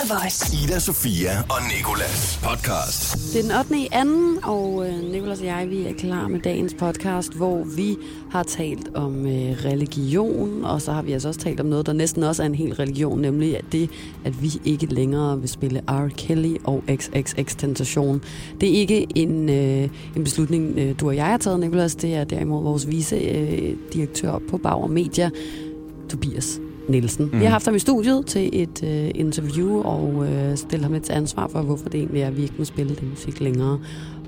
The Voice. Ida, Sofia og Nikolas podcast. Det er den 8. i anden, og øh, Nicolas og jeg vi er klar med dagens podcast, hvor vi har talt om øh, religion, og så har vi altså også talt om noget, der næsten også er en hel religion, nemlig at det, at vi ikke længere vil spille R. Kelly og XXX Tentation. Det er ikke en, øh, en beslutning, øh, du og jeg har taget, Nicolas. Det er derimod vores vice øh, direktør på Bauer Media, Tobias Nielsen. Mm. Vi har haft ham i studiet til et øh, interview og øh, stillet ham lidt til ansvar for, hvorfor det egentlig er, at vi ikke må spille det musik længere.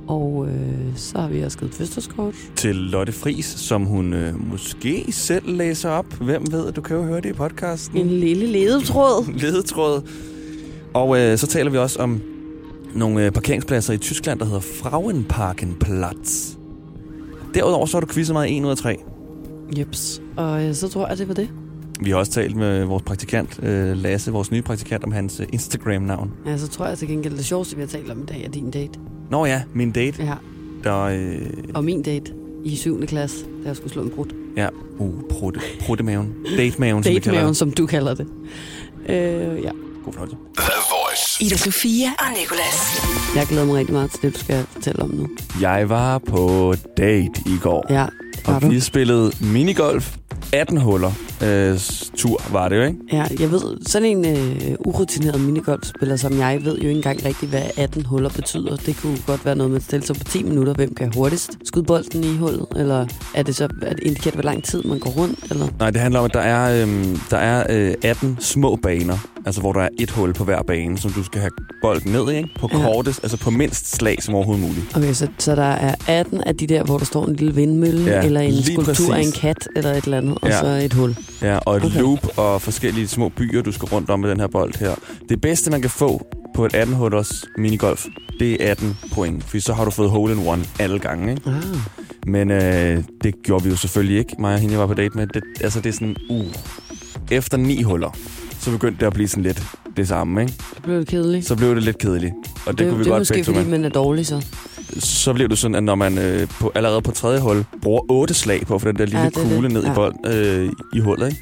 Og øh, så har vi også givet fødselskort. til Lotte Fris, som hun øh, måske selv læser op. Hvem ved, du kan jo høre det i podcasten. En lille ledetråd. ledetråd. Og øh, så taler vi også om nogle øh, parkeringspladser i Tyskland, der hedder Frauenparkenplatz. Derudover så har du quizet mig 1 ud af 3. Jeps. Og øh, så tror jeg, det var det. Vi har også talt med vores praktikant, øh, Lasse, vores nye praktikant, om hans øh, Instagram-navn. Ja, så tror jeg til gengæld, det sjoveste, vi har talt om i dag, er din date. Nå ja, min date, Ja. der... Øh, Og min date i 7. klasse, da jeg skulle slå en brud. ja, uh, prutte, prutemaven. Date-maven, som Date-maven, det. som du kalder det. Øh, ja. God fornøjelse. The Voice. Ida Sofia og Nicolas. Jeg glæder mig rigtig meget til det, du skal fortælle om nu. Jeg var på date i går. Ja, Og du? vi spillede minigolf. 18 huller. Øh, tur var det jo, ikke? Ja, jeg ved, sådan en øh, urutineret minigolfspiller som jeg, ved jo ikke engang rigtigt, hvad 18 huller betyder. Det kunne godt være noget med at stille sig på 10 minutter, hvem kan hurtigst skyde bolden i hullet, eller er det så at det indikerer, hvor lang tid man går rundt, eller? Nej, det handler om, at der er, øhm, der er øh, 18 små baner. Altså, hvor der er et hul på hver bane, som du skal have bolden ned i, ikke? På Ja. kortest, altså på mindst slag som overhovedet muligt. Okay, så, så der er 18 af de der, hvor der står en lille vindmølle, Ja, eller en skulptur af en præcis. kat, eller et eller andet, og Ja. så et hul. Ja, og et Okay. loop og forskellige små byer, du skal rundt om med den her bold her. Det bedste, man kan få på et 18-hullers minigolf, det er 18 point. For så har du fået hole in one alle gange, ikke? Ah. Men øh, det gjorde vi jo selvfølgelig ikke, mig og hende, jeg var på date med. Det, altså, det er sådan, uh, efter ni huller, så begyndte det at blive sådan lidt det samme, ikke? Det blev det kedeligt. Så blev det lidt kedeligt. Og det, det, kunne vi det er godt måske, begge to fordi man er dårlig så. Så blev det sådan, at når man øh, på, allerede på tredje hul bruger otte slag på få den der lille Ja, ja, kugle ned Ja. i, bold, øh, i hullet, ikke?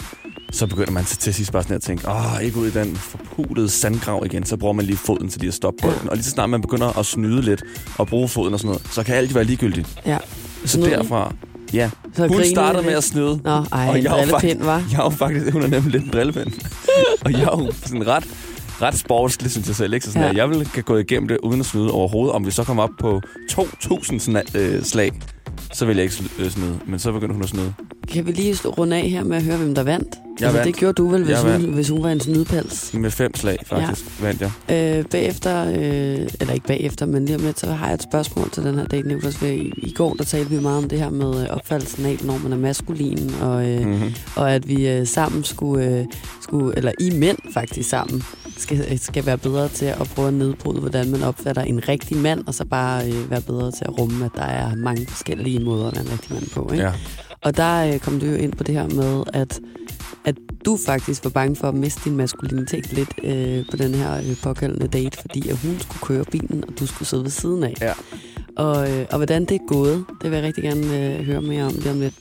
så begynder man til, til sidst bare sådan at tænke, åh, ikke ud i den forpulede sandgrav igen, så bruger man lige foden til lige at stoppe bolden. Og lige så snart man begynder at snyde lidt og bruge foden og sådan noget, så kan alt være ligegyldigt. Ja. Så Snyd. derfra, ja, Så hun startede med at snyde. Nå, ej, Og en jeg drillepind, var. Jeg er jo faktisk, hun er nemlig lidt en drillepind. og jeg er jo sådan ret, ret sportslig, synes jeg selv. Ikke? Så sådan, Ja. ja. jeg vil kan gå igennem det uden at snyde overhovedet. Om vi så kommer op på 2.000 sna- øh, slag, så vil jeg ikke øh, snyde. Men så begynder hun at snyde. Kan vi lige runde af her med at høre, hvem der vandt? Jeg altså, vandt. det gjorde du vel, hvis, hun, hvis hun var en snydpels. Med fem slag, faktisk, ja. vandt jeg. Øh, bagefter, øh, eller ikke bagefter, men lige om lidt, så har jeg et spørgsmål til den her date, Nicolas. For I, I går, der talte vi meget om det her med øh, opfattelsen af, når man er maskulin, og, øh, mm. Mm-hmm. og at vi øh, sammen skulle, øh, skulle, eller I mænd faktisk sammen, skal, skal være bedre til at prøve at nedbryde, hvordan man opfatter en rigtig mand, og så bare øh, være bedre til at rumme, at der er mange forskellige måder at være en rigtig mand på. Ikke? Ja. Og der øh, kom du jo ind på det her med, at, at du faktisk var bange for at miste din maskulinitet lidt øh, på den her øh, pågældende date, fordi at hun skulle køre bilen, og du skulle sidde ved siden af. Ja. Og, øh, og hvordan det er gået, det vil jeg rigtig gerne øh, høre mere om lige om lidt.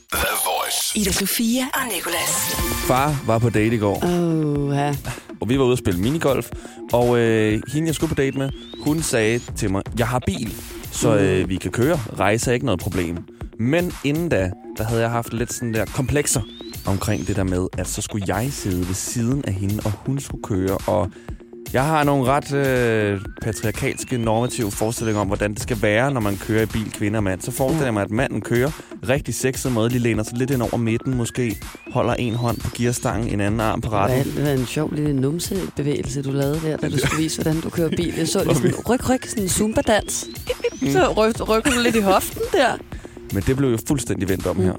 Ida Sofia og Nicolas. Far var på date i går, Åh, ja. og vi var ude og spille minigolf. Og øh, hende, jeg skulle på date med, hun sagde til mig, jeg har bil, så øh, vi kan køre. Rejse er ikke noget problem. Men inden da, der havde jeg haft lidt sådan der komplekser omkring det der med, at så skulle jeg sidde ved siden af hende, og hun skulle køre. Og jeg har nogle ret øh, patriarkalske, normative forestillinger om, hvordan det skal være, når man kører i bil, kvinde og mand. Så forestiller jeg mig, at manden kører rigtig sexet måde, lige læner sig lidt ind over midten måske, holder en hånd på gearstangen, en anden arm på rattet. Det var en sjov lille numsebevægelse, du lavede der, da du skulle vise, hvordan du kører bil. Jeg så lige sådan ryk, ryk, sådan en zumba-dans. Så ryk, rykker du lidt i hoften der. Men det blev jo fuldstændig vendt om Mm. her.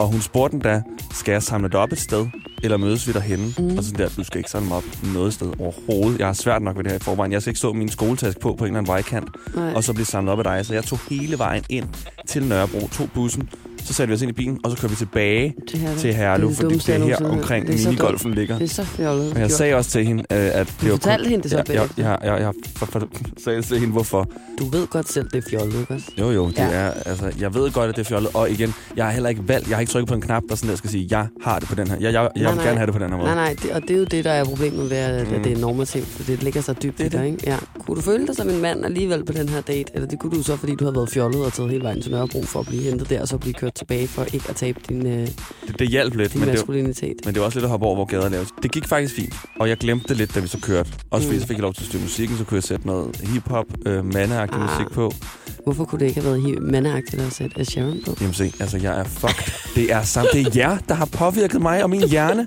Og hun spurgte den da, skal jeg samle det op et sted, eller mødes vi derhenne? Mm. Og sådan der, du skal ikke samle mig op noget sted overhovedet. Jeg har svært nok ved det her i forvejen. Jeg skal ikke stå min skoletaske på på en eller anden vejkant, Nej. og så blive samlet op af dig. Så jeg tog hele vejen ind til Nørrebro, tog bussen, Så satte vi os ind i bilen, og så kørte vi tilbage Det her, til Herlev, det fordi det er her har omkring. Det er minigolfen ligger. Det er så fjollet. Og jeg sagde også til hende, øh, at det Du var fortalte hende det så jeg, jeg, jeg, jeg, jeg, for, for, sagde til hende, hvorfor. Du ved godt selv, det er fjollet, ikke? Jo, jo, det Ja. ja. er, altså, jeg ved godt, at det er fjollet. Og igen, jeg har heller ikke valgt, jeg har ikke trykket på en knap, der sådan der skal sige, jeg har det på den her. Jeg, jeg, jeg Nej, vil nej. gerne have det på den her måde. Nej, nej, det, og det er jo det, der er problemet ved, at, Mm. at det er normativt, for det ligger så dybt Det i dig, ikke? Ja. Kunne du føle dig som en mand alligevel på den her date? Eller det kunne du så, fordi du havde været fjollet og taget hele vejen til Nørrebro for at blive hentet der, og så blive kørt tilbage for ikke at tabe din, øh, Det, det hjalp lidt, din men det, maskulinitet. men det var også lidt at hoppe over, hvor gader laves. Det gik faktisk fint, og jeg glemte det lidt, da vi så kørte. Også fordi Mm. så fik jeg lov til at styre musikken, så kunne jeg sætte noget hip-hop, øh, mandeagtig Ah. musik på. Hvorfor kunne det ikke have været mandeagtigt at sætte Ed Sheeran på? Jamen se, altså jeg er fucked. Det er samt, det er jer, der har påvirket mig og min hjerne.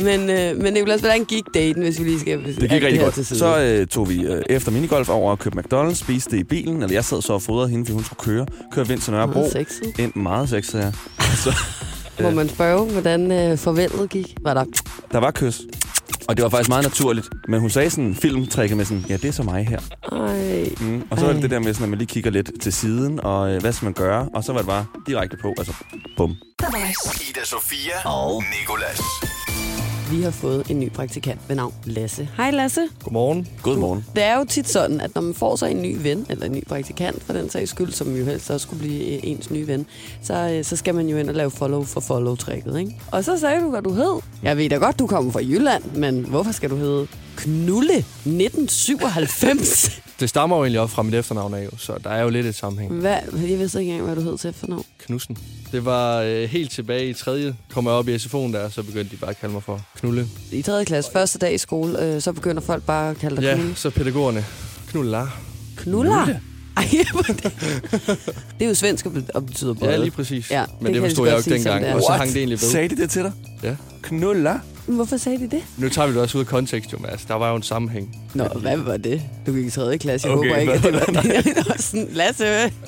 Men, øh, men Nicolas, hvordan gik daten, hvis vi lige skal... Det gik rigtig godt. Så øh, tog vi øh, efter minigolf over og købte McDonald's, spiste det i bilen, eller jeg sad så og fodrede hende, fordi hun skulle køre. Kørte vind til Nørrebro. Meget sexet. Ind meget sexet, ja. Så, Må man spørge, hvordan øh, forventet gik? Var der... der var kys. Og det var faktisk meget naturligt. Men hun sagde sådan filmtrækket med sådan, ja, det er så mig her. Ej, Mm. Og så var Ej. det det der med, sådan, at man lige kigger lidt til siden, og øh, hvad skal man gøre? Og så var det bare direkte på, altså bum. Ida Sofia og Nikolas. Vi har fået en ny praktikant ved navn Lasse. Hej Lasse. Godmorgen. God morgen. Det er jo tit sådan, at når man får sig en ny ven, eller en ny praktikant for den sags skyld, som jo helst også skulle blive øh, ens nye ven, så, øh, så skal man jo ind og lave follow for follow-trækket, ikke? Og så sagde du, hvad du hed. Jeg ved da godt, du kommer fra Jylland, men hvorfor skal du hedde Knulle 1997? Det stammer jo egentlig op fra mit efternavn af, så der er jo lidt et sammenhæng. Hvad? Jeg vidste ikke engang, hvad du hed til efternavn. Knudsen. Det var øh, helt tilbage i tredje. Kom jeg op i SFO'en der, så begyndte de bare at kalde mig for Knulle. I 3. klasse, første dag i skole, øh, så begynder folk bare at kalde dig Ja, Knulle. så pædagogerne. Knuller. Knuller? Ej, det, det er jo svensk og betyder både. Ja, lige præcis. Ja, Ja, det Men det jeg forstod jeg jo ikke dengang, det og så hang det egentlig ved. Sagde de det til dig? Ja. Knuller? Hvorfor sagde de det? Nu tager vi det også ud af kontekst, jo, Mads. Der var jo en sammenhæng. Nå, hvad var det? Du gik i 3. klasse. Jeg Okay, håber ikke, at det var det. Sådan, Lasse,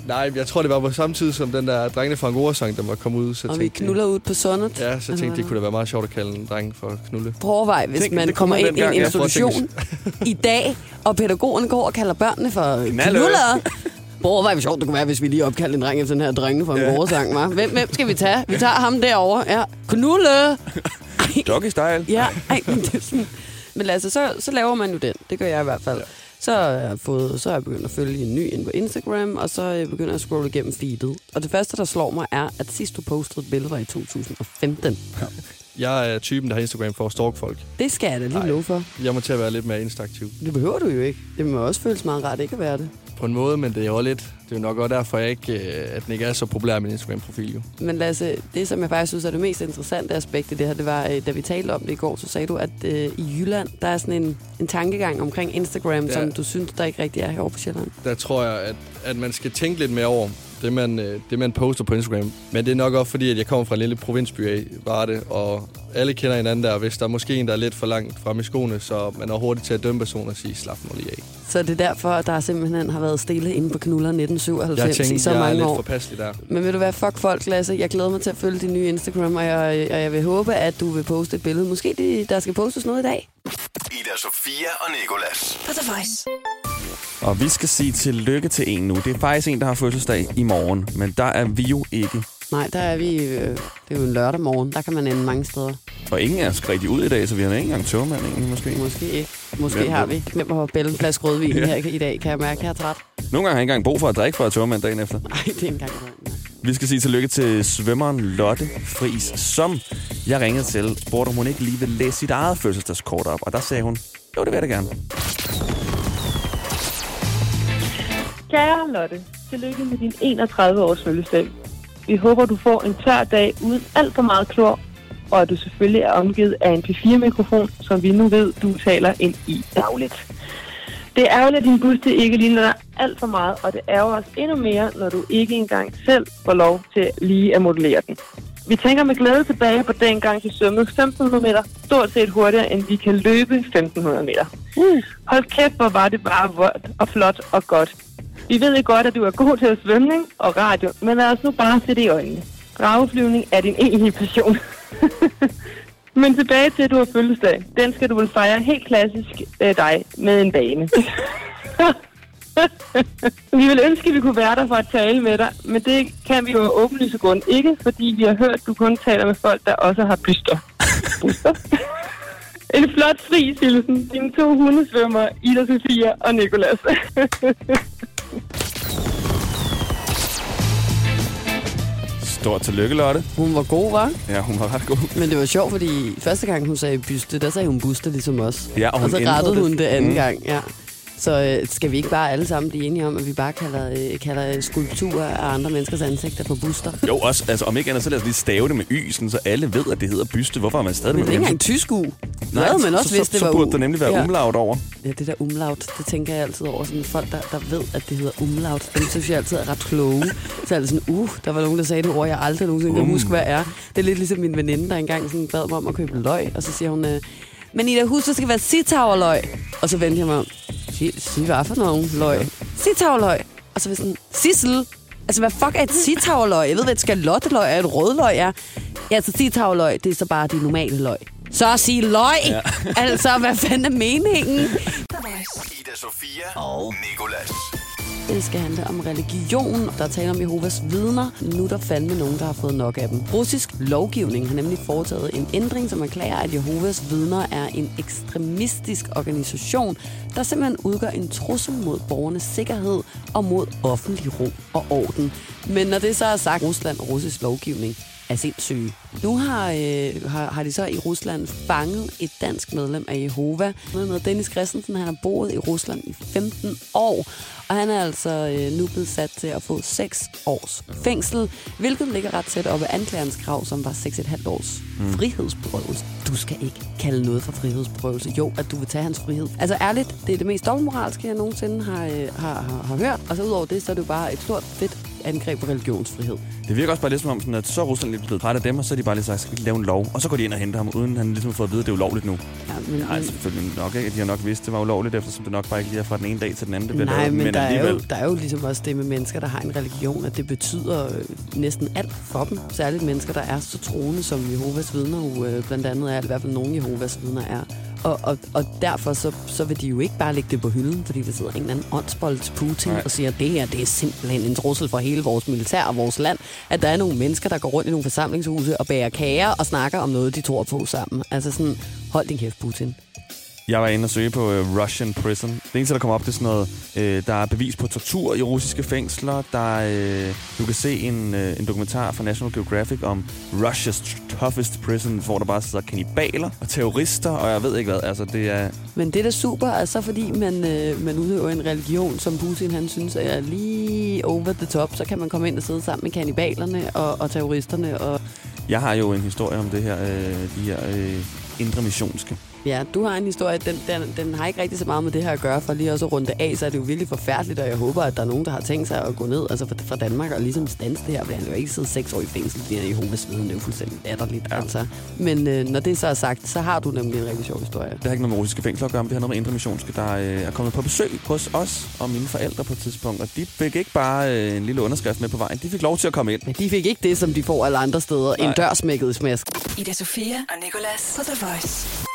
Nej, jeg tror, det var på samme tid, som den der drengene fra Angora-sang, der var kommet ud. Så og vi knuller ud på sundet. Ja, så tænkte de, det kunne da være meget sjovt at kalde en dreng for Knulle. Prøv hvis Tænk, man kommer ind i en institution i dag, og pædagogerne går og kalder børnene for Knalle. knuller. Prøv at overveje, hvor sjovt det kunne være, hvis vi lige opkaldte en dreng efter den her drengene fra en ja. sang, var. Hvem, hvem skal vi tage? Vi tager ham derovre. Ja, knulle! Doggy style? Ja, ej, men det er sådan... Men Lasse, så, så laver man jo den. Det gør jeg i hvert fald. Ja. Så har jeg, fået, så har jeg begyndt at følge en ny ind på Instagram, og så øh, begynder jeg at scrolle igennem feedet. Og det første, der slår mig, er, at sidst du postede et billede var i 2015. Jeg er typen, der har Instagram for at stalke folk. Det skal jeg da lige love for. Jeg må til at være lidt mere instaktiv. Det behøver du jo ikke. Det må også føles meget rart ikke at være det. På en måde, men det er jo lidt... Det er jo nok også derfor, jeg ikke, øh, at den ikke er så populær, min Instagram-profil. Jo. Men Lasse, det som jeg faktisk synes er det mest interessante aspekt i det her, det var, øh, da vi talte om det i går, så sagde du, at øh, i Jylland, der er sådan en, en tankegang omkring Instagram, Ja. ja. som du synes, der ikke rigtig er herovre på Sjælland. Der tror jeg, at, at man skal tænke lidt mere over det man, øh, det, man poster på Instagram. Men det er nok også fordi, at jeg kommer fra en lille provinsby af Varde, og alle kender hinanden der. Hvis der er måske en, der er lidt for langt frem i skoene, så man er hurtig til at dømme personen og sige, slap nu lige af. Så det er derfor, at der simpelthen har været stille inde på Knuller Jeg 1997 tænkte, i så jeg er mange lidt år. for passelig der. Men vil du være fuck folk, Lasse? Jeg glæder mig til at følge din nye Instagram, og jeg, og jeg vil håbe, at du vil poste et billede. Måske det, der skal postes noget i dag. Ida Sofia og Nikolas. For The Voice. Og vi skal sige tillykke til en nu. Det er faktisk en, der har fødselsdag i morgen, men der er vi jo ikke. Nej, der er vi... Øh, det er jo en lørdag morgen. Der kan man ende mange steder. Og ingen er skrevet ud i dag, så vi har ikke engang togmand egentlig måske. Måske ikke. Måske Hvem har vi. Hvem har bællet en flaske rødvin her i dag, kan jeg mærke, jeg er træt. Nogle gange har jeg ikke engang brug for at drikke for at togmand dagen efter. Nej, det er ikke engang. Vi skal sige tillykke til svømmeren Lotte Fris, som jeg ringede til, spurgte om hun ikke lige vil læse sit eget fødselsdagskort op. Og der sagde hun, jo, det vil jeg da gerne. Kære Lotte, tillykke med din 31-års fødselsdag. Vi håber, du får en tør dag uden alt for meget klor, og at du selvfølgelig er omgivet af en P4-mikrofon, som vi nu ved, du taler ind i dagligt. Det er ærgerligt, at din buste ikke ligner dig alt for meget, og det ærger os endnu mere, når du ikke engang selv får lov til lige at modellere den. Vi tænker med glæde tilbage på den gang, du svømmede 1500 meter, stort set hurtigere, end vi kan løbe 1500 meter. Hold kæft, hvor var det bare vådt og flot og godt. Vi ved ikke godt, at du er god til svømning og radio, men lad os nu bare se det i øjnene. Drageflyvning er din egentlige passion. men tilbage til, at du har fødselsdag. Den skal du vel fejre helt klassisk øh, dig med en bane. vi vil ønske, at vi kunne være der for at tale med dig, men det kan vi jo åbenlyse grund ikke, fordi vi har hørt, at du kun taler med folk, der også har byster. Byster? En flot fri hilsen. Dine to hundesvømmer, Ida Sofia og Nikolas. Stort tillykke, Lotte. Hun var god, var. Ja, hun var ret god. Men det var sjovt, fordi første gang hun sagde byste, der sagde hun buster ligesom os. Ja, og og så rettede det. hun det anden mm. gang, ja. Så øh, skal vi ikke bare alle sammen blive enige om, at vi bare kalder, øh, kalder skulpturer af andre menneskers ansigter for buster? Jo, også, altså om ikke andet, så lad os lige stave det med y, sådan, så alle ved, at det hedder byste. Hvorfor har man stadig Men det er ikke engang tysk u. Nej, havde man også, så, hvis så, det så, var burde u. der nemlig være ja. umlaut over. Ja, det der umlaut, det tænker jeg altid over. Sådan folk, der, der ved, at det hedder umlaut, dem synes jeg altid er ret kloge. Så er det sådan, uh, der var nogen, der sagde det ord, jeg aldrig nogensinde kan Um. huske, hvad er. Det er lidt ligesom min veninde, der engang sådan bad mig om at købe løg, og så siger hun, øh, men Ida, husk, det skal være sitaverløg. Og så vendte jeg mig om, sig, sig hvad for nogen løg? Sitaverløg. Og så var jeg sådan, Sissel, altså hvad fuck er et sitaverløg? Jeg ved, hvad et skalotteløg er, et rødløg er. Ja, altså sitaverløg, det er så bare de normale løg. Så sig løg! Ja. altså, hvad fanden er meningen? Ida Sofia og Nikolas. Det skal handle om religion. Der taler om Jehovas vidner. Nu er der fandme nogen, der har fået nok af dem. Russisk lovgivning har nemlig foretaget en ændring, som erklærer, at Jehovas vidner er en ekstremistisk organisation, der simpelthen udgør en trussel mod borgernes sikkerhed og mod offentlig ro og orden. Men når det så er sagt, Rusland og russisk lovgivning er sindssyge. Nu har, øh, har, har de så i Rusland fanget et dansk medlem af Jehova. Med Dennis Christensen, han har boet i Rusland i 15 år, og han er altså øh, nu blevet sat til at få 6 års fængsel, hvilket ligger ret tæt op ad anklagerens krav, som var 6,5 års mm. frihedsberøvelse. Du skal ikke kalde noget for frihedsberøvelse. Jo, at du vil tage hans frihed. Altså ærligt, det er det mest dobbeltmoralske, jeg nogensinde har, øh, har, har, har hørt. Og så udover det, så er det jo bare et stort, fedt angreb på religionsfrihed. Det virker også bare lidt som om, sådan, at så Rusland lige blevet træt af dem, og så de bare lige sagt, skal vi lave en lov? Og så går de ind og henter ham, uden han ligesom har fået at vide, at det er ulovligt nu. Ja, men, Nej, selvfølgelig nok ikke. De har nok vidst, at det var ulovligt, eftersom det nok bare ikke lige er fra den ene dag til den anden, det bliver Nej, lavet. men, der, er jo, alligevel. der er jo ligesom også det med mennesker, der har en religion, at det betyder øh, næsten alt for dem. Særligt mennesker, der er så troende, som Jehovas vidner jo øh, blandt andet er, i hvert fald nogle Jehovas vidner er. Og, og, og derfor så, så vil de jo ikke bare lægge det på hylden, fordi der sidder en eller anden åndsbold til Putin Nej. og siger, at det her det er simpelthen en trussel for hele vores militær og vores land. At der er nogle mennesker, der går rundt i nogle forsamlingshuse og bager kager og snakker om noget, de tror på sammen. Altså sådan, hold din kæft, Putin. Jeg var inde og søge på uh, Russian Prison. Det eneste, der kommer op, det er sådan noget, øh, der er bevis på tortur i russiske fængsler. Der er, øh, du kan se en, øh, en dokumentar fra National Geographic om Russia's toughest prison, hvor der bare sidder kannibaler og terrorister, og jeg ved ikke hvad. Altså, det er... Men det er da super, altså fordi man, øh, man udøver en religion, som Putin han synes er lige over the top, så kan man komme ind og sidde sammen med kannibalerne og, og terroristerne. Og, Jeg har jo en historie om det her, øh, de her øh, indre missionske. Ja, du har en historie, den, den, den har ikke rigtig så meget med det her at gøre, for lige også at runde af, så er det jo virkelig forfærdeligt, og jeg håber, at der er nogen, der har tænkt sig at gå ned altså fra, Danmark og ligesom stanse det her, for han jo ikke sidde seks år i fængsel, fordi han er Jehovas vidne, det er jo fuldstændig latterligt. Ja. Altså. Men øh, når det så er sagt, så har du nemlig en rigtig sjov historie. Det har ikke noget med russiske fængsler at gøre, men det har noget med indre missionske, der øh, er kommet på besøg hos os og mine forældre på et tidspunkt. Og de fik ikke bare øh, en lille underskrift med på vejen, de fik lov til at komme ind. Men de fik ikke det, som de får alle andre steder. Nej. En dør smækket i smask. Ida Sofia og Nicolas på The Voice.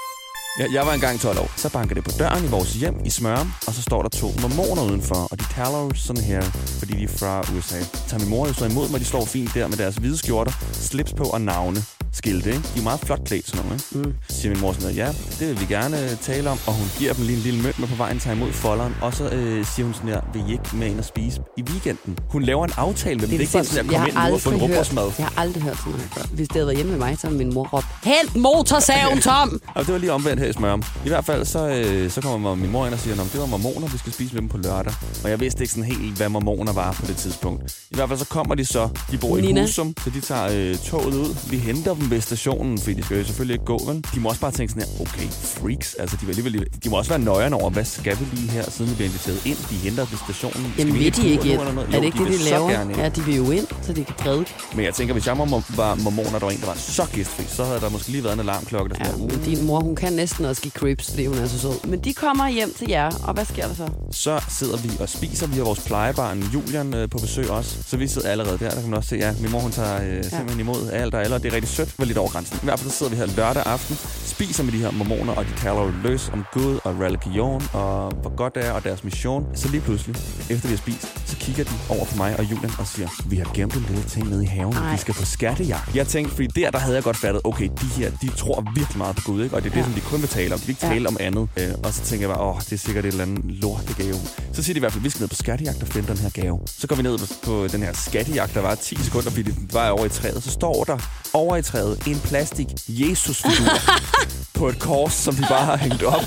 Jeg, jeg var engang 12 år. Så banker det på døren i vores hjem i Smørum, og så står der to mormoner udenfor, og de taler jo sådan her, fordi de er fra USA. Tager min mor jo så imod mig, de står fint der med deres hvide skjorter, slips på og navne. Skilte, ikke? De er meget flot klædt, sådan nogle, ikke? Mm. Så siger min mor sådan noget, ja, det vil vi gerne øh, tale om. Og hun giver dem lige en lille mønt med på vejen, tager imod folderen. Og så øh, siger hun sådan her, vil I ikke med ind og spise i weekenden? Hun laver en aftale med dem. Det er ikke sådan, at komme ind nu og få en råbrødsmad. jeg har aldrig hørt sådan noget før. Hvis det havde været hjemme med mig, så havde min mor råbt, Hent motorsaven, Tom! Og det var lige omvendt her i Smørum. I hvert fald så, øh, så kommer min mor ind og siger, at det var mormoner, vi skal spise med dem på lørdag. Og jeg vidste ikke sådan helt, hvad mormoner var på det tidspunkt. I hvert fald så kommer de så, de bor Nina. i Husum, så de tager øh, toget ud. Vi henter dem ved stationen, fordi de skal jo selvfølgelig ikke gå, vel? De må også bare tænke sådan her, okay, freaks. Altså, de, vil alligevel, de må også være nøjerne over, hvad skal vi lige her, siden vi bliver inviteret ind. De henter ved stationen. Jamen vi ved de ikke noget? Er Jo, det ikke det, de så laver? gerne. Ja, de vil jo ind, så de kan prædike. Men jeg tænker, hvis jeg var, mormoner, der var en, der var så gæstfri, så havde der måske lige været en alarmklokke, der Ja, men din mor, hun kan næsten også give creeps, fordi hun er så sød. Men de kommer hjem til jer, og hvad sker der så? så sidder vi og spiser. Vi har vores plejebarn Julian øh, på besøg også. Så vi sidder allerede der. Der kan man også se, ja, min mor hun tager øh, simpelthen imod alt og alle, og det er rigtig sødt. var lidt over grænsen. I hvert fald så sidder vi her lørdag aften, spiser med de her mormoner, og de taler jo løs om Gud og religion, og hvor godt det er, og deres mission. Så lige pludselig, efter vi har spist, så kigger de over på mig og Julian og siger, vi har gemt en lille ting nede i haven, Ej. vi skal på skattejagt. Jeg tænkte, fordi der, der havde jeg godt fattet, okay, de her, de tror virkelig meget på Gud, ikke? og det er det, Ja. som de kun vil tale om. De vil ikke Ja. tale om andet. Øh, og så tænker jeg bare, åh, det er sikkert et eller andet lortegave. Så siger de i hvert fald, vi skal ned på skattejagt og finde den her gave. Så går vi ned på, på den her skattejagt, der var 10 sekunder, fordi det var over i træet. Så står der over i træet en plastik Jesus-figur på et kors, som de bare har hængt op.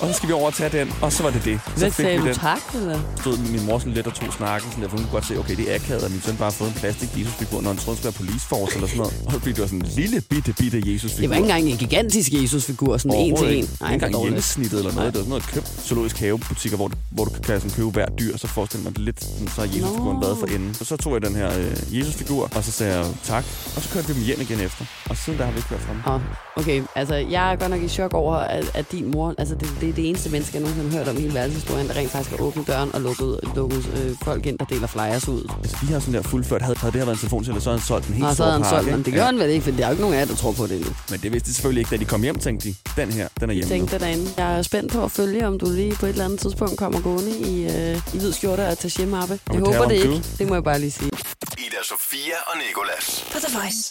Og så skal vi over og tage den, og så var det det. Så Hvad fik sagde vi du den. tak, eller? stod min mor sådan lidt og tog snakken, sådan der, for hun kunne godt se, okay, det er akavet, at min søn bare har fået en plastik Jesusfigur, når han troede, skulle være police force eller sådan noget. Og fordi det var sådan en lille bitte, bitte Jesusfigur. Det var ikke engang en gigantisk Jesus-figur, sådan en til en. ikke. ikke engang hjemmesnittet eller noget. Det var sådan noget købt zoologisk havebutikker, hvor, hvor du kan sådan købe hver dyr, så forestiller man det lidt, sådan, så er Jesusfiguren Nå. lavet for enden. Så, så tog jeg den her øh, Jesusfigur, og så sagde jeg tak, og så kørte vi dem hjem igen efter. Og siden der har vi ikke været fremme. Åh, okay, altså jeg er godt nok i chok over, at, at din mor, altså det, det er det eneste menneske, jeg nogensinde har hørt om i hele verdenshistorien, der rent faktisk har åbnet døren og lukket, lukket øh, folk ind, der deler flyers ud. Altså, de har sådan der fuldført, havde, havde det her været en telefonsælger, så havde han solgt den helt Og så store havde han pakke, solgt den. Det gør han vel ikke, for der er jo ikke nogen af jer, der tror på det endnu. Men det vidste de selvfølgelig ikke, da de kom hjem, tænkte de, den her, den er Jeg hjemme nu. tænkte derinde. Jeg er spændt på at følge, om du lige på et eller andet tidspunkt kommer gående i, øh, i hvid skjorte og attaché-mappe. Jeg med håber det ikke. Det må jeg bare lige sige. Ida Sofia og Nikolas. På The Voice.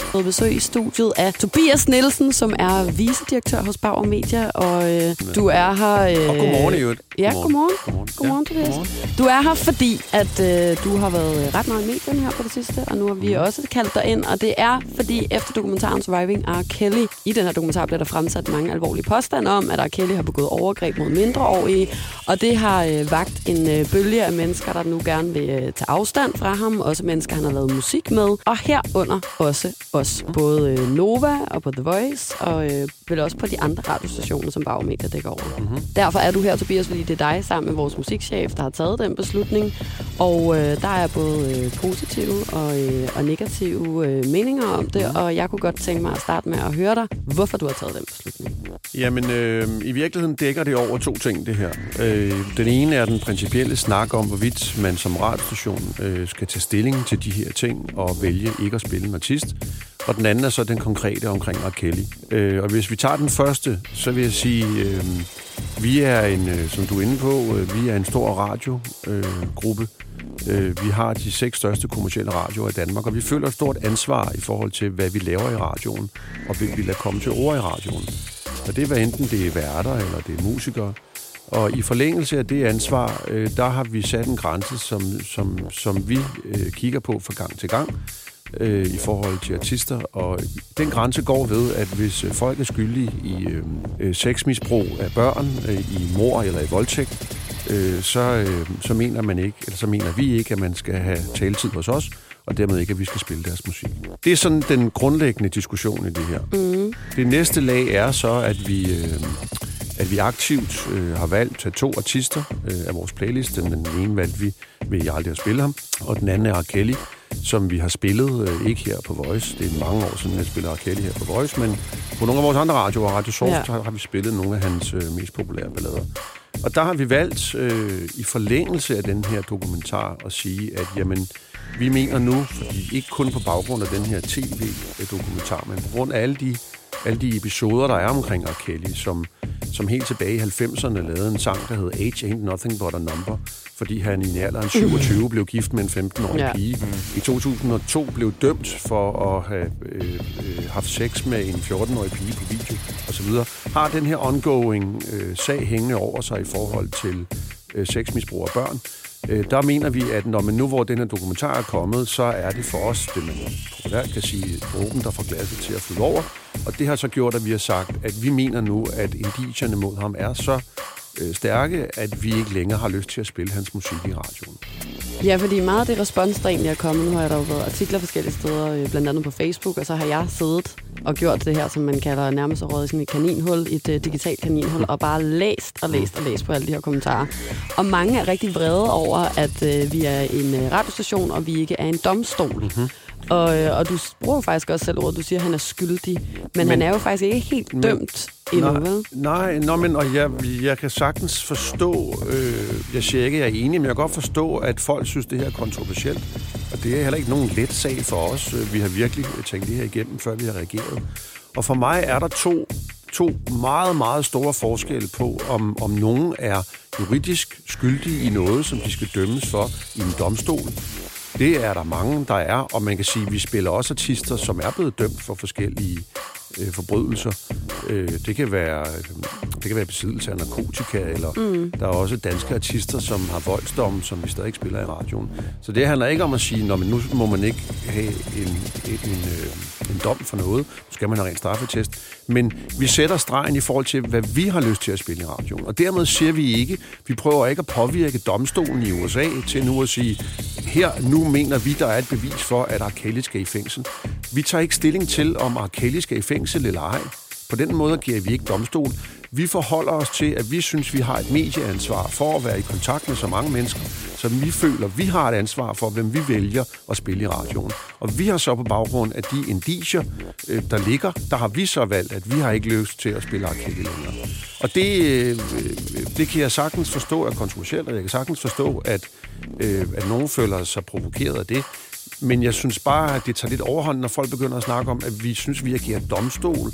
Fået besøg i studiet af Tobias Nielsen, som er vicedirektør hos Bauer Media, og øh, du er her... Øh, Og godmorgen øvrigt. Ja, godmorgen. Godmorgen. Godmorgen, Ja, Tobias. godmorgen. Du er her, fordi at øh, du har været ret meget i medierne her på det sidste, og nu har vi Mhm. også kaldt dig ind, og det er, fordi efter dokumentaren Surviving R. Kelly, i den her dokumentar bliver der fremsat mange alvorlige påstande om, at R. Kelly har begået overgreb mod mindreårige, og det har øh, vagt en øh, bølge af mennesker, der nu gerne vil øh, tage afstand fra ham, også mennesker, han har lavet musik med, og herunder også os, både øh, Nova og på The Voice, og øh, vel også på de andre radiostationer, som Media dækker over. Mm-hmm. Derfor er du her, Tobias, fordi det er dig sammen med vores musikchef, der har taget den beslutning, og øh, der er både øh, positive og, øh, og negative øh, meninger om det, og jeg kunne godt tænke mig at starte med at høre dig, hvorfor du har taget den beslutning. Jamen, øh, i virkeligheden dækker det over to ting, det her. Øh, den ene er den principielle snak om, hvorvidt man som radiostation øh, skal tage stilling til de her ting og vælge ikke at spille en artist. Og den anden er så den konkrete omkring R. Kelly. Øh, og hvis vi tager den første, så vil jeg sige, øh, vi er en, øh, som du er inde på, øh, vi er en stor radiogruppe. Øh, gruppe. Øh, vi har de seks største kommercielle radioer i Danmark, og vi føler et stort ansvar i forhold til, hvad vi laver i radioen, og hvad vi lader komme til ord i radioen. Og det er hvad enten det er værter eller det er musikere. Og i forlængelse af det ansvar, øh, der har vi sat en grænse, som, som, som vi øh, kigger på fra gang til gang øh, i forhold til artister. Og den grænse går ved, at hvis øh, folk er skyldige i øh, øh, sexmisbrug af børn, øh, i mor eller i voldtægt, øh, så, øh, så mener man ikke, eller så mener vi ikke, at man skal have taletid hos os, og dermed ikke, at vi skal spille deres musik. Det er sådan den grundlæggende diskussion i det her. Mm. Det næste lag er så, at vi, øh, at vi aktivt øh, har valgt at to artister øh, af vores playlist. Den, den ene valgte vi ved jeg aldrig at spille ham, og den anden er R. Kelly, som vi har spillet, øh, ikke her på Voice. Det er mange år siden, jeg spiller R. Kelly her på Voice, men på nogle af vores andre radioer, Radio Source, Ja. ja. har, har vi spillet nogle af hans øh, mest populære ballader. Og der har vi valgt øh, i forlængelse af den her dokumentar at sige, at jamen, vi mener nu, fordi ikke kun på baggrund af den her tv-dokumentar, men på grund af alle de, alle de episoder, der er omkring R. Kelly, som, som helt tilbage i 90'erne lavede en sang, der hed Age Ain't Nothing But A Number, fordi han i en alder af 27 blev gift med en 15-årig Ja. ja. pige. I 2002 blev dømt for at have øh, øh, haft sex med en 14-årig pige på video osv. Har den her ongoing øh, sag hængende over sig i forhold til øh, sexmisbrug af børn. Øh, der mener vi, at når man nu, hvor den her dokumentar er kommet, så er det for os, det man populært kan sige, åben, der får glasset til at flyde over. Og det har så gjort, at vi har sagt, at vi mener nu, at indicierne mod ham er så øh, stærke, at vi ikke længere har lyst til at spille hans musik i radioen. Ja, fordi meget af det respons, der egentlig er kommet, nu har jeg der jo været artikler forskellige steder, øh, blandt andet på Facebook, og så har jeg siddet og gjort det her, som man kalder nærmest at råde i sådan et kaninhul, et uh, digitalt kaninhul, og bare læst og læst og læst på alle de her kommentarer. Og mange er rigtig vrede over, at uh, vi er en uh, radiostation, og vi ikke er en domstol. Mm-hmm. Og, øh, og du bruger faktisk også selv ordet, du siger, at han er skyldig, men, men han er jo faktisk ikke helt Men- dømt endnu, nej, vel? Nej, nå, men, og jeg, jeg kan sagtens forstå, øh, jeg siger ikke, at jeg er enig, men jeg kan godt forstå, at folk synes, det her er kontroversielt. Og det er heller ikke nogen let sag for os. Vi har virkelig tænkt det her igennem, før vi har reageret. Og for mig er der to, to meget, meget store forskelle på, om, om nogen er juridisk skyldige i noget, som de skal dømmes for i en domstol. Det er der mange, der er, og man kan sige, at vi spiller også artister, som er blevet dømt for forskellige øh, forbrydelser. Øh, det, kan være, øh, det kan være besiddelse af narkotika, eller mm. der er også danske artister, som har voldsdomme, som vi stadig spiller i radioen. Så det handler ikke om at sige, at nu må man ikke have en, en, en, øh, en dom for noget. Nu skal man have rent straffetest. Men vi sætter stregen i forhold til, hvad vi har lyst til at spille i radioen. Og dermed siger vi ikke, vi prøver ikke at påvirke domstolen i USA til nu at sige, her nu mener vi, der er et bevis for, at R. Kelly skal i fængsel. Vi tager ikke stilling til, om R. Kelly skal i fængsel eller ej. På den måde giver vi ikke domstol. Vi forholder os til, at vi synes, vi har et medieansvar for at være i kontakt med så mange mennesker, som vi føler, vi har et ansvar for, hvem vi vælger at spille i radioen. Og vi har så på baggrund af de indiger, øh, der ligger, der har vi så valgt, at vi har ikke lyst til at spille R. Længere. Og det, øh, øh, det kan jeg sagtens forstå er kontroversielt, og jeg kan sagtens forstå, at, at nogen føler sig provokeret af det. Men jeg synes bare, at det tager lidt overhånd, når folk begynder at snakke om, at vi synes, vi agerer domstol.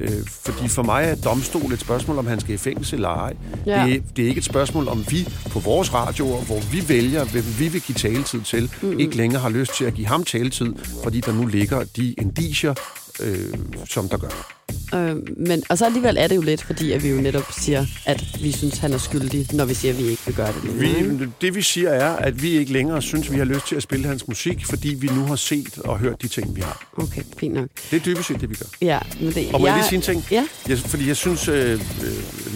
Øh, fordi for mig er domstol et spørgsmål, om han skal i fængsel eller ej. Ja. Det, det er ikke et spørgsmål, om vi på vores radioer, hvor vi vælger, hvem vi vil give taletid til, mm-hmm. ikke længere har lyst til at give ham taletid, fordi der nu ligger de indicier, øh, som der gør. Øh, men, og så alligevel er det jo lidt, fordi at vi jo netop siger, at vi synes, han er skyldig, når vi siger, at vi ikke vil gøre det længere. Vi, det vi siger er, at vi ikke længere synes, vi har lyst til at spille hans musik, fordi vi nu har set og hørt de ting, vi har. Okay, fint nok. Det er dybest set det, vi gør. Ja, men det, Og må jeg, jeg lige sige en ting? Ja. Jeg, fordi jeg synes, øh, øh,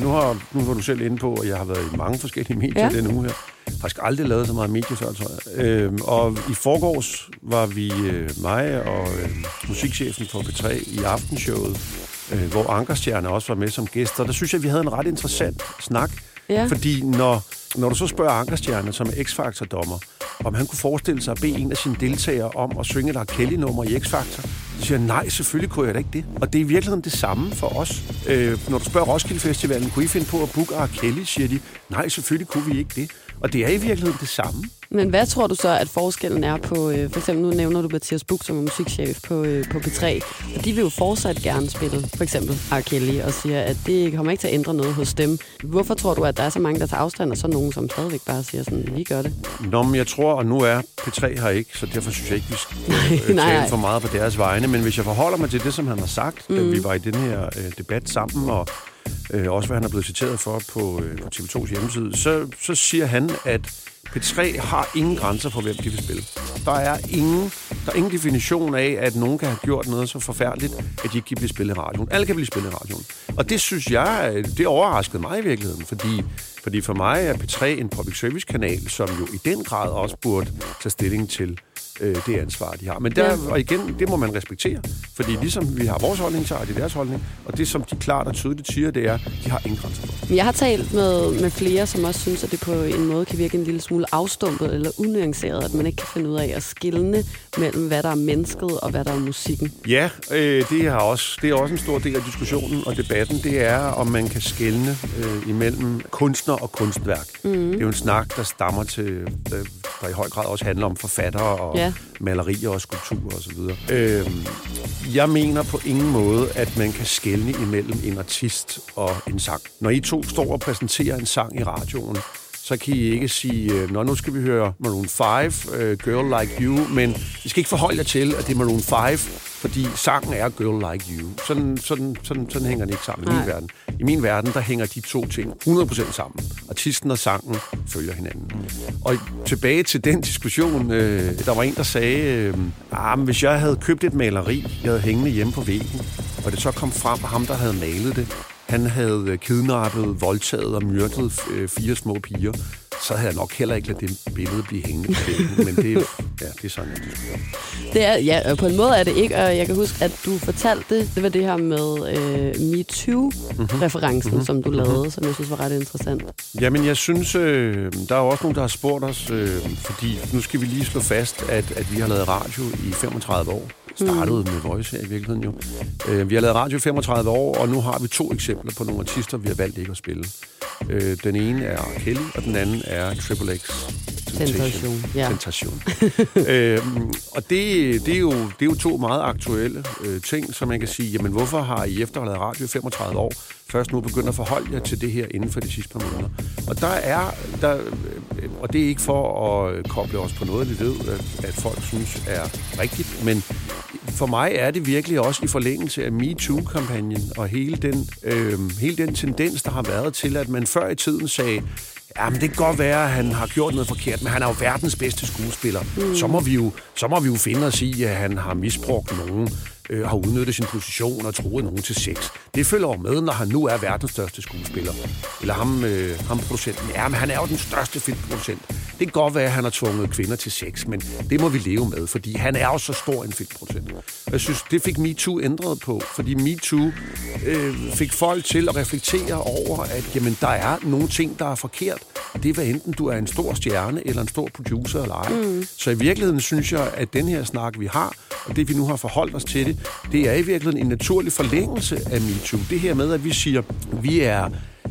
nu, har, nu var du selv inde på, at jeg har været i mange forskellige medier ja. denne uge her. Faktisk aldrig lavet så meget medie før, tror jeg. Øh, og i forgårs var vi, øh, mig og øh, musikchefen for P3 i aftenshowet, øh, hvor Ankerstjerne også var med som gæster. Der synes jeg, vi havde en ret interessant snak. Ja. Fordi når, når du så spørger Ankerstjerne, som er X-Factor-dommer, om han kunne forestille sig at bede en af sine deltagere om at synge et. Kelly-nummer i X-Factor, så siger han, nej, selvfølgelig kunne jeg da ikke det. Og det er i virkeligheden det samme for os. Øh, når du spørger Roskilde Festivalen, kunne I finde på at booke R. Kelly, siger de, nej, selvfølgelig kunne vi ikke det. Og det er i virkeligheden det samme. Men hvad tror du så, at forskellen er på, øh, for eksempel nu nævner du Mathias Buch, som musikchef på, øh, på P3, og de vil jo fortsat gerne spille, for eksempel R. Kelly, og siger, at det kommer ikke til at ændre noget hos dem. Hvorfor tror du, at der er så mange, der tager afstand, og så nogen, som stadigvæk bare siger sådan, vi gør det? Nå, men jeg tror, og nu er P3 her ikke, så derfor synes jeg ikke, vi skal øh, tale for meget på deres vegne. Men hvis jeg forholder mig til det, som han har sagt, mm. da vi var i den her øh, debat sammen, og øh, også hvad han er blevet citeret for på, øh, på TV2's hjemmeside, så, så siger han, at P3 har ingen grænser for, hvem de vil spille. Der er ingen, der er ingen definition af, at nogen kan have gjort noget så forfærdeligt, at de ikke kan blive spillet i radioen. Alle kan blive spillet i radioen. Og det synes jeg, det overraskede mig i virkeligheden, fordi, fordi for mig er P3 en public service kanal, som jo i den grad også burde tage stilling til øh, det ansvar, de har. Men der, og igen, det må man respektere. Fordi ligesom vi har vores holdning, så har de deres holdning. Og det, som de klart og tydeligt siger, det er, de har ingen grænser Jeg har talt med, med flere, som også synes, at det på en måde kan virke en lille smule afstumpet eller unuanceret, at man ikke kan finde ud af at skille mellem, hvad der er mennesket og hvad der er musikken. Ja, øh, det, er også, det er også en stor del af diskussionen og debatten. Det er, om man kan skelne øh, imellem kunstner og kunstværk. Mm. Det er jo en snak, der stammer til, øh, der i høj grad også handler om forfattere og Ja ja. malerier og skulpturer osv. Øh, jeg mener på ingen måde, at man kan skelne imellem en artist og en sang. Når I to står og præsenterer en sang i radioen, så kan I ikke sige, øh, Nå, nu skal vi høre Maroon 5, uh, Girl Like You, men I skal ikke forholde jer til, at det er Maroon 5, fordi sangen er Girl Like You. Sådan, sådan, sådan, sådan hænger det ikke sammen i min Nej. verden. I min verden, der hænger de to ting 100% sammen. Artisten og sangen følger hinanden. Og tilbage til den diskussion, øh, der var en, der sagde, øh, ah, men hvis jeg havde købt et maleri, jeg havde hængende hjemme på væggen, og det så kom frem, at ham, der havde malet det, han havde øh, kidnappet, voldtaget og myrdet øh, fire små piger, så havde jeg nok heller ikke ladet det billede blive hængende på væggen. Men det, ja, det er sådan, jeg. Det er, ja, på en måde er det ikke, og jeg kan huske, at du fortalte, det var det her med øh, MeToo-referencen, mm-hmm. som du lavede, som jeg synes var ret interessant. Jamen, jeg synes, øh, der er jo også nogen, der har spurgt os, øh, fordi nu skal vi lige slå fast, at, at vi har lavet radio i 35 år. Startede med Voice her i virkeligheden jo. Øh, vi har lavet radio i 35 år, og nu har vi to eksempler på nogle artister, vi har valgt ikke at spille. Øh, den ene er Kelly, og den anden er Triple X. Tentation, ja. Tentation. øhm, og det, det, er jo, det er jo to meget aktuelle øh, ting, som man kan sige, jamen hvorfor har I efter at have lavet radio i 35 år, først nu begyndt at forholde jer til det her inden for de sidste par måneder? Og der er, der, øh, og det er ikke for at koble os på noget, vi ved, at, at folk synes er rigtigt, men for mig er det virkelig også i forlængelse af MeToo-kampagnen og hele den, øh, hele den tendens, der har været til, at man før i tiden sagde, Ja, men det kan godt være, at han har gjort noget forkert, men han er jo verdens bedste skuespiller. Mm. Så, må vi jo, så må vi jo finde os i, at han har misbrugt nogen, øh, har udnyttet sin position og troet nogen til sex. Det følger jo med, når han nu er verdens største skuespiller. Eller ham, øh, ham producenten. Ja, men han er jo den største filmproducent. Det kan godt være, at han har tvunget kvinder til sex, men det må vi leve med, fordi han er jo så stor en filmproducent. Jeg synes, det fik MeToo ændret på, fordi MeToo øh, fik folk til at reflektere over, at jamen, der er nogle ting, der er forkert. Det er hvad enten du er en stor stjerne eller en stor producer eller ej. Mm. Så i virkeligheden synes jeg, at den her snak, vi har, og det vi nu har forholdt os til det, det er i virkeligheden en naturlig forlængelse af MeToo. Det her med, at vi siger, vi er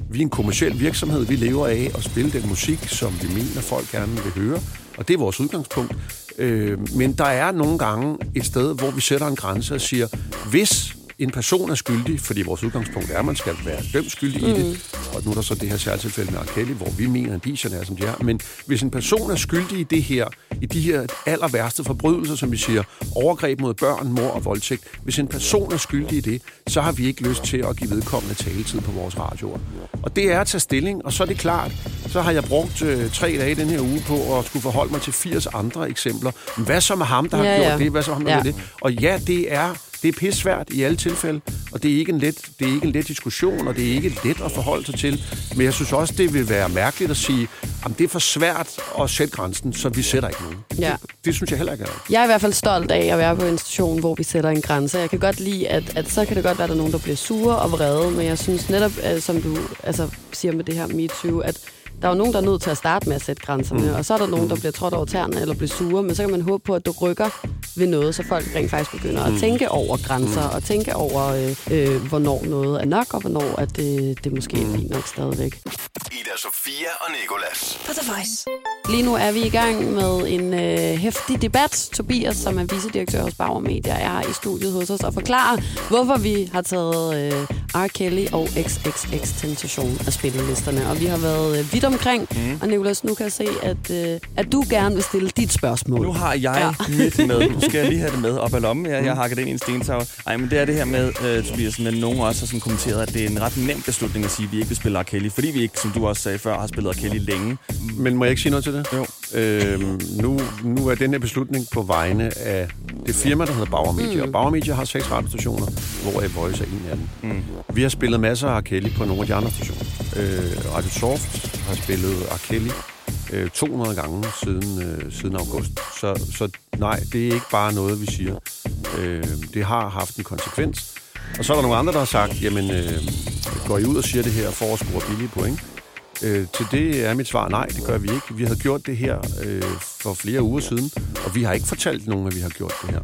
vi er en kommersiel virksomhed. Vi lever af at spille den musik, som vi mener, folk gerne vil høre. Og det er vores udgangspunkt. Øh, men der er nogle gange et sted, hvor vi sætter en grænse og siger, hvis en person er skyldig, fordi vores udgangspunkt er, at man skal være dømt skyldig mm. i det, og nu er der så det her særtilfælde med R. Kelly, hvor vi mener, at indicierne er, som de er, men hvis en person er skyldig i det her, i de her aller værste forbrydelser, som vi siger, overgreb mod børn, mor og voldtægt, hvis en person er skyldig i det, så har vi ikke lyst til at give vedkommende taletid på vores radioer. Og det er at tage stilling, og så er det klart, så har jeg brugt øh, tre dage den her uge på at skulle forholde mig til 80 andre eksempler. Men hvad så med ham, der har Ja, gjort ja. det? Hvad så med ham, der Ja. har det? Og ja, det er det er pissvært i alle tilfælde, og det er, ikke en let, det er ikke en let diskussion, og det er ikke let at forholde sig til. Men jeg synes også, det vil være mærkeligt at sige, at det er for svært at sætte grænsen, så vi sætter ikke nogen. Ja. Det, det synes jeg heller ikke er. Jeg er i hvert fald stolt af at være på en station, hvor vi sætter en grænse. Jeg kan godt lide, at, at så kan det godt være, at der er nogen, der bliver sure og vrede, men jeg synes netop, som du altså, siger med det her MeToo, at der er jo nogen, der er nødt til at starte med at sætte grænserne, mm. og så er der nogen, der bliver trådt over tæerne eller bliver sure, men så kan man håbe på, at du rykker ved noget, så folk rent faktisk begynder at tænke over grænser, og tænke over, øh, øh, hvornår noget er nok, og hvornår at det, det måske er fint nok stadigvæk. Ida Sofia og Nikolas. På The Voice. Lige nu er vi i gang med en øh, hæftig debat. Tobias, som er vicedirektør hos Bauer Media, er i studiet hos os og forklarer, hvorfor vi har taget øh, R. Kelly og XXX Tentation af spillelisterne. Og vi har været øh, vidt omkring, mm. og Nicolas, nu kan jeg se, at, øh, at du gerne vil stille dit spørgsmål. Nu har jeg ja. mit med. Nu skal jeg lige have det med op ad lommen. Jeg, jeg har hakket det ind i en stentag. Ej, men det er det her med, øh, Tobias, men nogen også har sådan kommenteret, at det er en ret nem beslutning at sige, at vi ikke vil spille R. Kelly. Fordi vi ikke, som du også sagde før, har spillet R. Kelly længe. Men må jeg ikke sige noget til det? Jo. Øhm, nu, nu er den her beslutning på vegne af det firma, der hedder Bauer Media. Mm. Og Bauer Media har seks radiostationer, hvor Voice er en af dem. Mm. Vi har spillet masser af R. Kelly på nogle af de andre stationer. Øh, Radio Soft har spillet R. Kelly øh, 200 gange siden, øh, siden august. Så, så nej, det er ikke bare noget, vi siger. Øh, det har haft en konsekvens. Og så er der nogle andre, der har sagt, jamen, øh, går I ud og siger det her for at score billige point? Øh, til det er mit svar, nej, det gør vi ikke. Vi havde gjort det her øh, for flere uger siden, og vi har ikke fortalt nogen, at vi har gjort det her.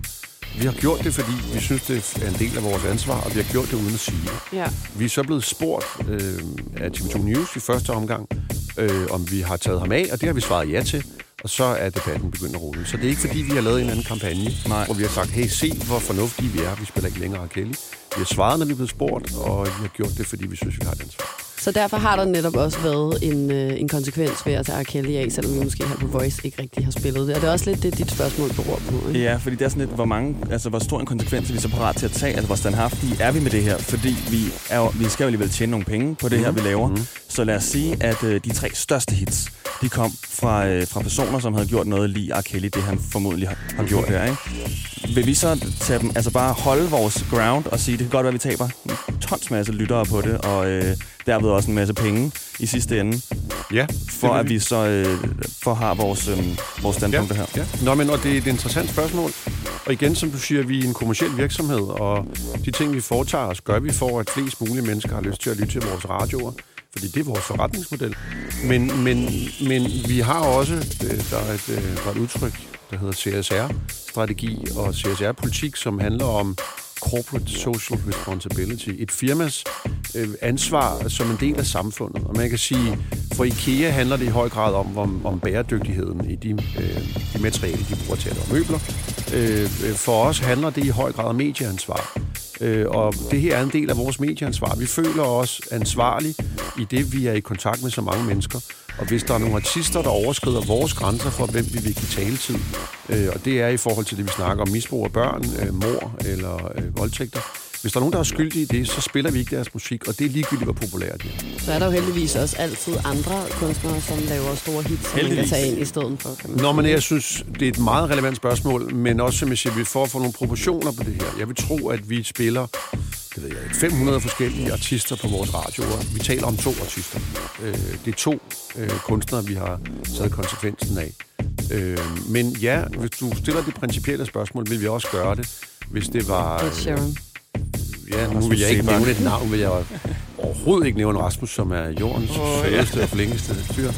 Vi har gjort det, fordi vi synes, det er en del af vores ansvar, og vi har gjort det uden at sige det. Ja. Vi er så blevet spurgt øh, af TV2 News i første omgang, øh, om vi har taget ham af, og det har vi svaret ja til. Og så er debatten begyndt at rulle. Så det er ikke fordi, vi har lavet en eller anden kampagne, Nej. hvor vi har sagt, hey, se hvor fornuftige vi er. Vi spiller ikke længere. Kelly. Vi har svaret, når vi er blevet spurgt, og vi har gjort det, fordi vi synes, vi har et ansvar. Så derfor har der netop også været en, øh, en konsekvens ved at tage R. Kelly af, selvom vi måske her på Voice ikke rigtig har spillet det. Og det er også lidt det, dit spørgsmål beror på. Ikke? Ja, fordi det er sådan lidt, hvor, mange, altså, hvor stor en konsekvens er vi så parat til at tage? Altså, hvor standhaftige er vi med det her? Fordi vi, er jo, vi skal jo alligevel tjene nogle penge på det her, vi laver. Mm. Så lad os sige, at øh, de tre største hits, de kom fra, øh, fra personer, som havde gjort noget lige R. Kelly, det han formodentlig har, har gjort her, ikke? Vil vi så tage dem, altså bare holde vores ground og sige, det kan godt være, vi taber en tons masse lyttere på det, og øh, derved også en masse penge i sidste ende, Ja, for at vi så øh, for har vores, øh, vores standpunkter her. Ja. Nå, men og det er et interessant spørgsmål. Og igen, som du siger, vi er en kommersiel virksomhed, og de ting, vi foretager os, gør vi for, at flest mulige mennesker har lyst til at lytte til vores radioer. Fordi det er vores forretningsmodel. Men, men, men vi har også, øh, der er et, øh, der er et udtryk, der hedder CSR-strategi og CSR-politik, som handler om corporate social responsibility. Et firmas øh, ansvar som en del af samfundet. Og man kan sige, for IKEA handler det i høj grad om, om, om bæredygtigheden i de, øh, de materialer, de bruger til at møbler. Øh, øh, for os handler det i høj grad om medieansvar. Øh, og det her er en del af vores medieansvar. Vi føler os ansvarlige i det, vi er i kontakt med så mange mennesker. Og hvis der er nogle artister, der overskrider vores grænser for, hvem vi vil give taletid, øh, og det er i forhold til det, vi snakker om misbrug af børn, øh, mor eller øh, voldtægter, hvis der er nogen, der er skyldige i det, så spiller vi ikke deres musik, og det er ligegyldigt, hvor populært de er. Så er der jo heldigvis også altid andre kunstnere, som laver store hits, som man kan Heldigvis. tage ind i stedet for. Kan man Nå, men jeg synes, det er et meget relevant spørgsmål, men også, som jeg siger, vi får få nogle proportioner på det her. Jeg vil tro, at vi spiller det ved jeg, ikke, 500 forskellige artister på vores radioer. Vi taler om to artister. Øh, det er to øh, kunstnere, vi har taget konsekvensen af. Øh, men ja, hvis du stiller det principielle spørgsmål, vil vi også gøre det, hvis det var... Ed Sheeran. Ja, nu vil jeg ikke Sebak. nævne et navn, vil jeg overhovedet ikke nævne Rasmus, som er jordens oh, fedeste og flinkeste fyr.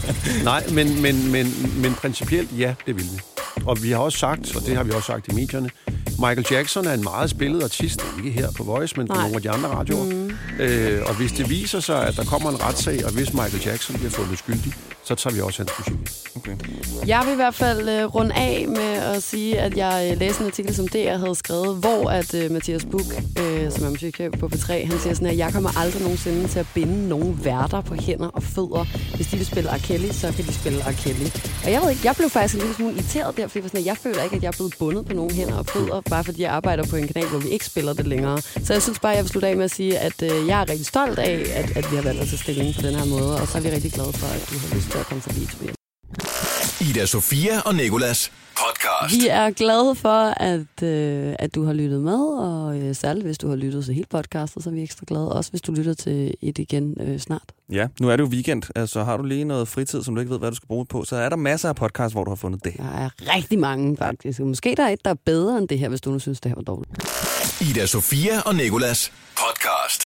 Nej, men, men, men, men principielt, ja, det vil vi. Og vi har også sagt, og det har vi også sagt i medierne, Michael Jackson er en meget spillet artist, ikke her på Voice, men på nogle af de andre radioer. Mm. Øh, og hvis det viser sig, at der kommer en retssag, og hvis Michael Jackson bliver fundet skyldig, så tager vi også hans musik. Okay. Jeg vil i hvert fald øh, runde af med at sige, at jeg øh, læste en artikel, som DR havde skrevet, hvor at øh, Mathias Buch, øh, som er musikchef på P3, han siger sådan, at jeg kommer aldrig nogensinde til at binde nogen værter på hænder og fødder. Hvis de vil spille R. Kelly, så kan de spille R. Kelly. Og jeg ved ikke, jeg blev faktisk en lille smule irriteret der, fordi jeg, sådan, at jeg føler ikke, at jeg er blevet bundet på nogen hænder og fødder, bare fordi jeg arbejder på en kanal, hvor vi ikke spiller det længere. Så jeg synes bare, jeg vil slutte af med at sige, at øh, jeg er rigtig stolt af, at, at vi har valgt at tage stilling på den her måde, og så er vi rigtig glade for, at du har lyst til at komme forbi, Tobias. Ida Sofia og Nikolas podcast. Vi er glade for, at, øh, at du har lyttet med, og øh, særligt hvis du har lyttet til hele podcastet, så er vi ekstra glade. Også hvis du lytter til et igen øh, snart. Ja, nu er det jo weekend, altså har du lige noget fritid, som du ikke ved, hvad du skal bruge det på, så er der masser af podcasts, hvor du har fundet det. Der er rigtig mange, faktisk. Måske der er et, der er bedre end det her, hvis du nu synes, det her var dårligt. Ida Sofia og Nikolas podcast.